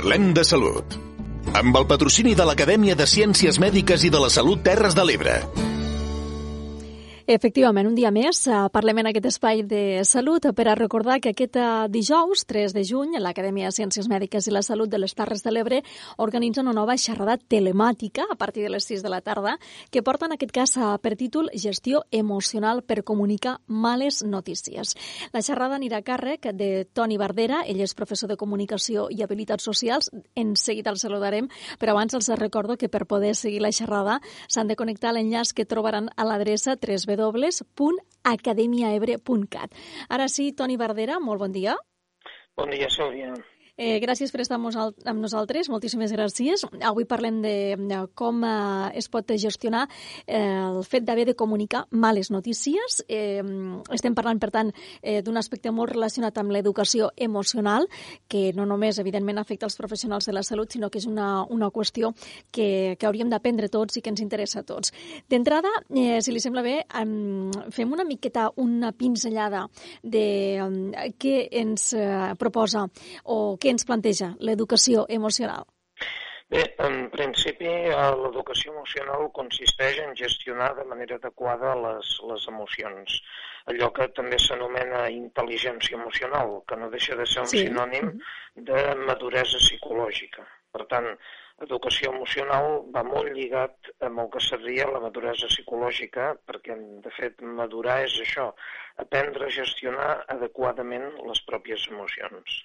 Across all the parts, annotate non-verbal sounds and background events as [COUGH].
Parlem de salut. Amb el patrocini de l'Acadèmia de Ciències Mèdiques i de la Salut Terres de l'Ebre. Efectivament, un dia més eh, parlem en aquest espai de salut per a recordar que aquest eh, dijous, 3 de juny, l'Acadèmia de Ciències Mèdiques i la Salut de les Terres de l'Ebre organitza una nova xerrada telemàtica a partir de les 6 de la tarda que porta en aquest cas per títol Gestió emocional per comunicar males notícies. La xerrada anirà a càrrec de Toni Bardera, ell és professor de Comunicació i Habilitats Socials. En seguida el saludarem, però abans els recordo que per poder seguir la xerrada s'han de connectar a l'enllaç que trobaran a l'adreça 3 www.academiaebre.cat. Ara sí, Toni Bardera, molt bon dia. Bon dia, Sílvia. Eh, gràcies per estar amb nosaltres, moltíssimes gràcies. Avui parlem de, de com eh, es pot gestionar eh, el fet d'haver de comunicar males notícies. Eh, estem parlant, per tant, eh, d'un aspecte molt relacionat amb l'educació emocional, que no només, evidentment, afecta els professionals de la salut, sinó que és una, una qüestió que, que hauríem d'aprendre tots i que ens interessa a tots. D'entrada, eh, si li sembla bé, eh, fem una miqueta una pinzellada de eh, què ens eh, proposa o què ens planteja l'educació emocional? Bé, en principi l'educació emocional consisteix en gestionar de manera adequada les, les emocions. Allò que també s'anomena intel·ligència emocional, que no deixa de ser un sí. sinònim de maduresa psicològica. Per tant, educació emocional va molt lligat amb el que seria la maduresa psicològica, perquè, de fet, madurar és això, aprendre a gestionar adequadament les pròpies emocions.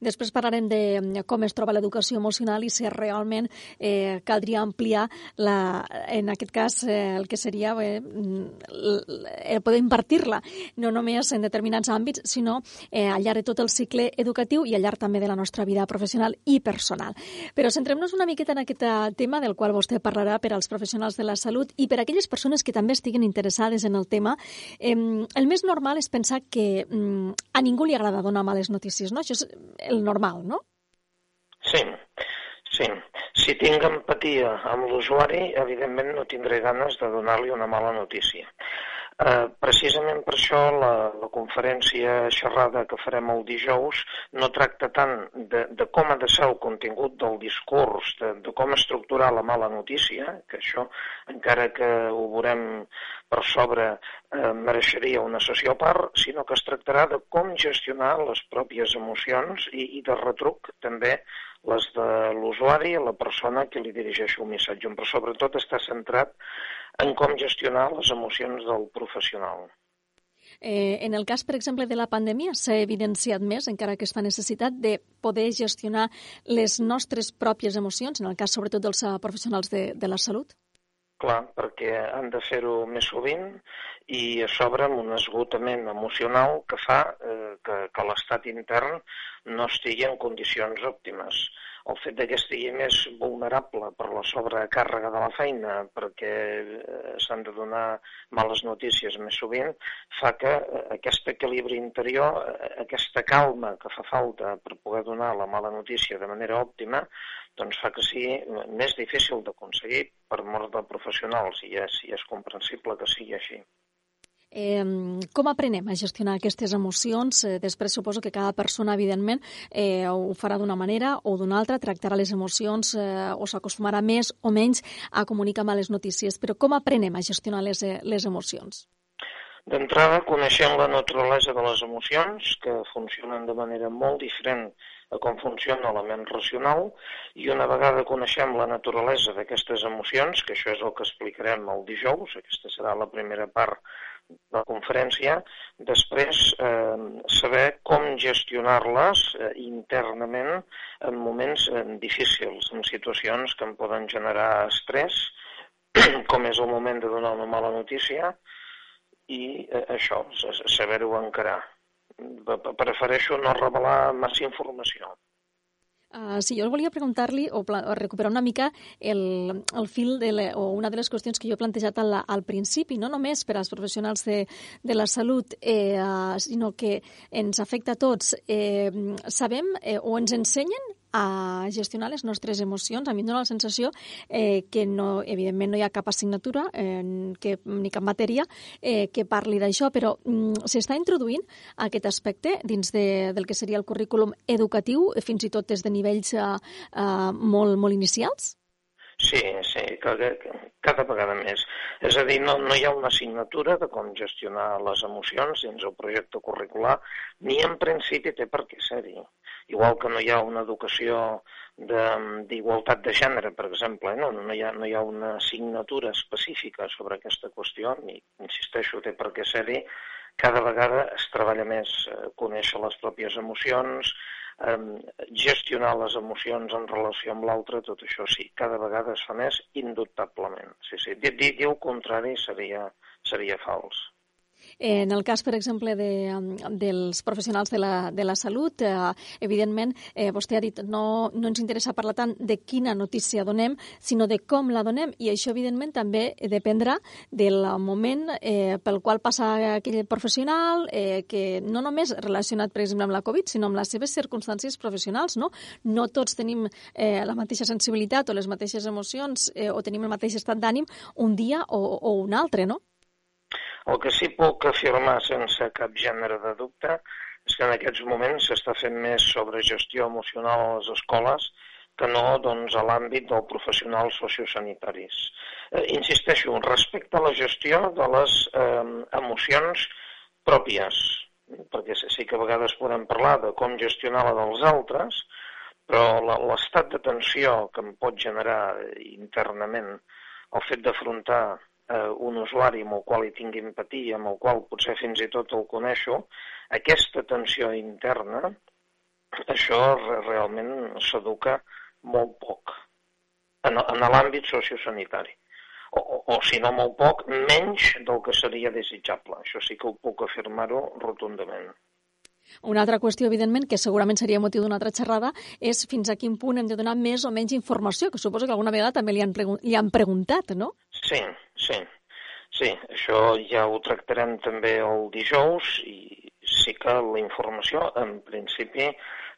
Després parlarem de mm, com es troba l'educació emocional i si realment eh, caldria ampliar, la, en aquest cas, eh, el que seria eh, el poder impartir-la, no només en determinats àmbits, sinó eh, al llarg de tot el cicle educatiu i al llarg també de la nostra vida professional i personal. Però centrem-nos una miqueta en aquest eh, tema del qual vostè parlarà per als professionals de la salut i per a aquelles persones que també estiguen interessades en el tema. Eh, el més normal és pensar que mm, a ningú li agrada donar males notícies, no? Això és el normal, no? Sí, sí. Si tinc empatia amb l'usuari, evidentment no tindré ganes de donar-li una mala notícia. Eh, precisament per això la, la conferència xerrada que farem el dijous no tracta tant de, de com ha de ser el contingut del discurs, de, de com estructurar la mala notícia, que això, encara que ho veurem per sobre, eh, mereixeria una sessió a part, sinó que es tractarà de com gestionar les pròpies emocions i, i de retruc també les de l'usuari, la persona que li dirigeix un missatge, però sobretot està centrat en com gestionar les emocions del professional. Eh, en el cas, per exemple, de la pandèmia, s'ha evidenciat més, encara aquesta necessitat de poder gestionar les nostres pròpies emocions, en el cas sobretot dels eh, professionals de, de la salut? Clar, perquè han de fer-ho més sovint i a sobre amb un esgotament emocional que fa eh, que, que l'estat intern no estigui en condicions òptimes el fet que estigui més vulnerable per la sobrecàrrega de la feina, perquè eh, s'han de donar males notícies més sovint, fa que eh, aquest equilibri interior, eh, aquesta calma que fa falta per poder donar la mala notícia de manera òptima, doncs fa que sigui més difícil d'aconseguir per mort de professionals, i és, i és comprensible que sigui així. Eh, com aprenem a gestionar aquestes emocions? Eh, després suposo que cada persona, evidentment, eh, ho farà d'una manera o d'una altra, tractarà les emocions eh, o s'acostumarà més o menys a comunicar males notícies. Però com aprenem a gestionar les, eh, les emocions? D'entrada, coneixem la naturalesa de les emocions, que funcionen de manera molt diferent a com funciona la ment racional, i una vegada coneixem la naturalesa d'aquestes emocions, que això és el que explicarem el dijous, aquesta serà la primera part la conferència, després eh, saber com gestionar-les eh, internament en moments eh, difícils, en situacions que em poden generar estrès, [CLEARS THROAT] com és el moment de donar una mala notícia, i eh, això, saber-ho encarar. Prefereixo no revelar massa informació. Uh, sí, jo volia preguntar-li o, o recuperar una mica el, el fil de le, o una de les qüestions que jo he plantejat al, al principi, no només per als professionals de, de la salut, eh, uh, sinó que ens afecta a tots. Eh, sabem eh, o ens ensenyen a gestionar les nostres emocions. A mi em dóna la sensació eh, que, no, evidentment, no hi ha cap assignatura eh, que, ni cap matèria eh, que parli d'això, però mm, s'està introduint aquest aspecte dins de, del que seria el currículum educatiu, fins i tot des de nivells eh, eh, molt, molt inicials? Sí, sí, cada, cada vegada més. És a dir, no, no hi ha una assignatura de com gestionar les emocions dins el projecte curricular, ni en principi té per què ser-hi. Igual que no hi ha una educació d'igualtat de, de gènere, per exemple, eh? no, no, hi ha, no hi ha una assignatura específica sobre aquesta qüestió, ni, insisteixo, té per què ser-hi, cada vegada es treballa més eh, conèixer les pròpies emocions, eh, gestionar les emocions en relació amb l'altre, tot això sí, cada vegada es fa més indubtablement. Sí, sí. Dir, dir, dir el contrari seria, seria fals. En el cas, per exemple, de, dels professionals de la, de la salut, eh, evidentment, eh, vostè ha dit no, no ens interessa parlar tant de quina notícia donem, sinó de com la donem, i això, evidentment, també dependrà del moment eh, pel qual passa aquell professional, eh, que no només relacionat, per exemple, amb la Covid, sinó amb les seves circumstàncies professionals, no? No tots tenim eh, la mateixa sensibilitat o les mateixes emocions eh, o tenim el mateix estat d'ànim un dia o, o un altre, no? El que sí puc afirmar sense cap gènere de dubte és que en aquests moments s'està fent més sobre gestió emocional a les escoles que no doncs, a l'àmbit dels professionals sociosanitaris. Eh, insisteixo, respecte a la gestió de les eh, emocions pròpies, perquè sí que a vegades podem parlar de com gestionar la dels altres, però l'estat de tensió que em pot generar internament el fet d'afrontar eh, un usuari amb el qual hi tingui empatia, amb el qual potser fins i tot el coneixo, aquesta tensió interna, això realment s'educa molt poc en, en l'àmbit sociosanitari. O, o, o, si no molt poc, menys del que seria desitjable. Això sí que ho puc afirmar-ho rotundament. Una altra qüestió, evidentment, que segurament seria motiu d'una altra xerrada, és fins a quin punt hem de donar més o menys informació, que suposo que alguna vegada també li han, li han preguntat, no? Sí, sí. Sí, això ja ho tractarem també el dijous i sí que la informació, en principi,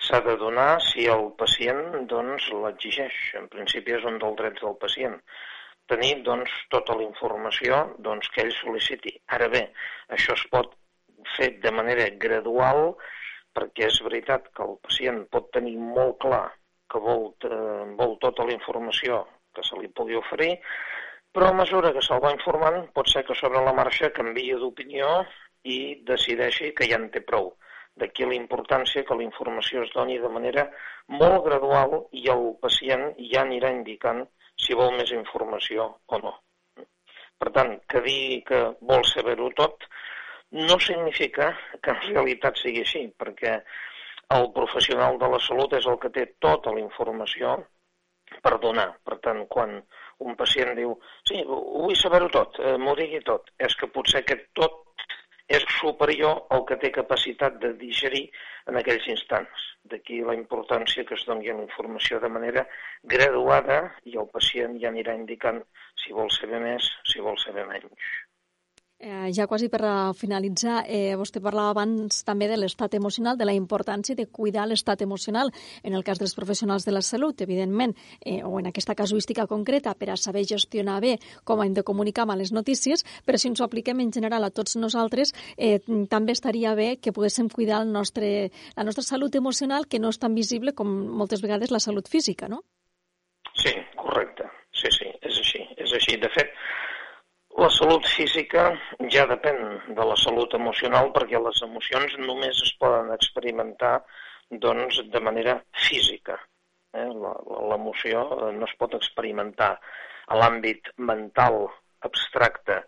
s'ha de donar si el pacient doncs, l'exigeix. En principi és un dels drets del pacient tenir doncs, tota la informació doncs, que ell sol·liciti. Ara bé, això es pot fet de manera gradual, perquè és veritat que el pacient pot tenir molt clar que vol, eh, vol tota la informació que se li pugui oferir, però a mesura que se'l va informant pot ser que sobre la marxa canvia d'opinió i decideixi que ja en té prou. D'aquí la importància que la informació es doni de manera molt gradual i el pacient ja anirà indicant si vol més informació o no. Per tant, que dir que vol saber-ho tot no significa que en realitat sigui així, perquè el professional de la salut és el que té tota la informació per donar. Per tant, quan un pacient diu sí, vull saber-ho tot, eh, m'ho digui tot, és que potser aquest tot és superior al que té capacitat de digerir en aquells instants. D'aquí la importància que es doni la informació de manera graduada i el pacient ja anirà indicant si vol saber més, si vol saber menys. Eh, ja quasi per finalitzar, eh, vostè parlava abans també de l'estat emocional, de la importància de cuidar l'estat emocional en el cas dels professionals de la salut, evidentment, eh, o en aquesta casuística concreta, per a saber gestionar bé com hem de comunicar males notícies, però si ens ho apliquem en general a tots nosaltres, eh, també estaria bé que poguéssim cuidar el nostre, la nostra salut emocional, que no és tan visible com moltes vegades la salut física, no? Sí, correcte. Sí, sí, és així. És així. De fet, la salut física ja depèn de la salut emocional perquè les emocions només es poden experimentar doncs, de manera física. Eh? L'emoció no es pot experimentar a l'àmbit mental abstracte,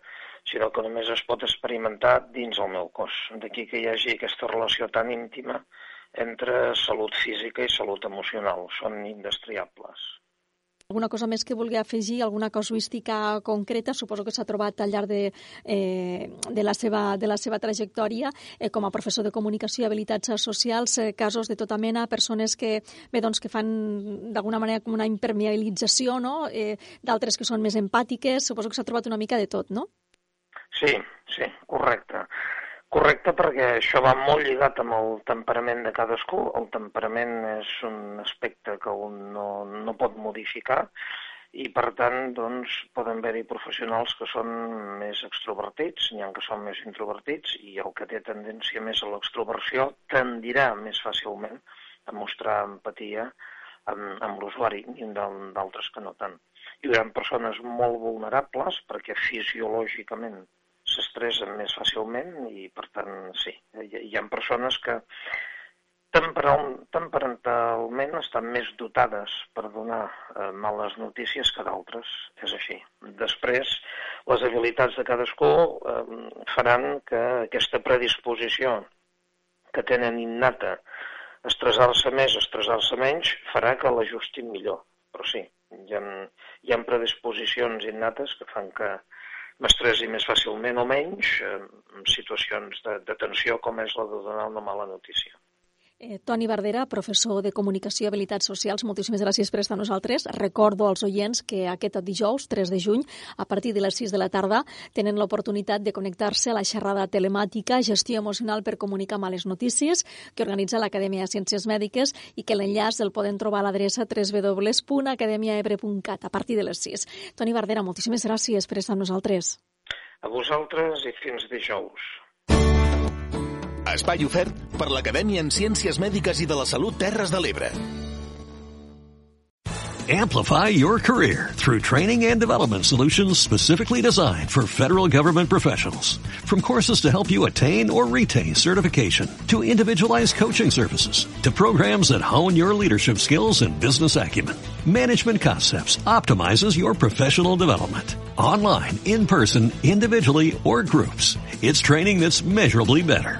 sinó que només es pot experimentar dins el meu cos. D'aquí que hi hagi aquesta relació tan íntima entre salut física i salut emocional. Són indestriables. Alguna cosa més que vulgui afegir, alguna casuística concreta, suposo que s'ha trobat al llarg de, eh, de, la, seva, de la seva trajectòria eh, com a professor de comunicació i habilitats socials, eh, casos de tota mena, persones que, bé, doncs, que fan d'alguna manera com una impermeabilització, no? eh, d'altres que són més empàtiques, suposo que s'ha trobat una mica de tot, no? Sí, sí, correcte. Correcte, perquè això va molt lligat amb el temperament de cadascú. El temperament és un aspecte que un no, no pot modificar i, per tant, doncs, poden haver-hi professionals que són més extrovertits, n'hi ha que són més introvertits, i el que té tendència més a l'extroversió tendirà més fàcilment a mostrar empatia amb, amb l'usuari i d'altres que no tant. Hi haurà persones molt vulnerables perquè fisiològicament s'estressen més fàcilment i, per tant, sí, hi, hi ha persones que temperamentalment estan més dotades per donar eh, males notícies que d'altres, és així. Després, les habilitats de cadascú eh, faran que aquesta predisposició que tenen innata estressar-se més, estressar-se menys, farà que l'ajustin millor. Però sí, hi ha, hi ha predisposicions innates que fan que, m'estressi més fàcilment o menys en situacions de, de tensió com és la de donar una mala notícia. Eh, Toni Bardera, professor de Comunicació i Habilitats Socials, moltíssimes gràcies per estar amb nosaltres. Recordo als oients que aquest dijous, 3 de juny, a partir de les 6 de la tarda, tenen l'oportunitat de connectar-se a la xerrada telemàtica Gestió emocional per comunicar males notícies que organitza l'Acadèmia de Ciències Mèdiques i que l'enllaç el poden trobar a l'adreça www.academiaebre.cat a partir de les 6. Toni Bardera, moltíssimes gràcies per estar amb nosaltres. A vosaltres i fins dijous. Espai ofert per l'Acadèmia en Ciències Mèdiques i de la Salut Terres de l'Ebre. Amplify your career through training and development solutions specifically designed for federal government professionals. From courses to help you attain or retain certification, to individualized coaching services, to programs that hone your leadership skills and business acumen, Management Concepts optimizes your professional development. Online, in person, individually, or groups, it's training that's measurably better.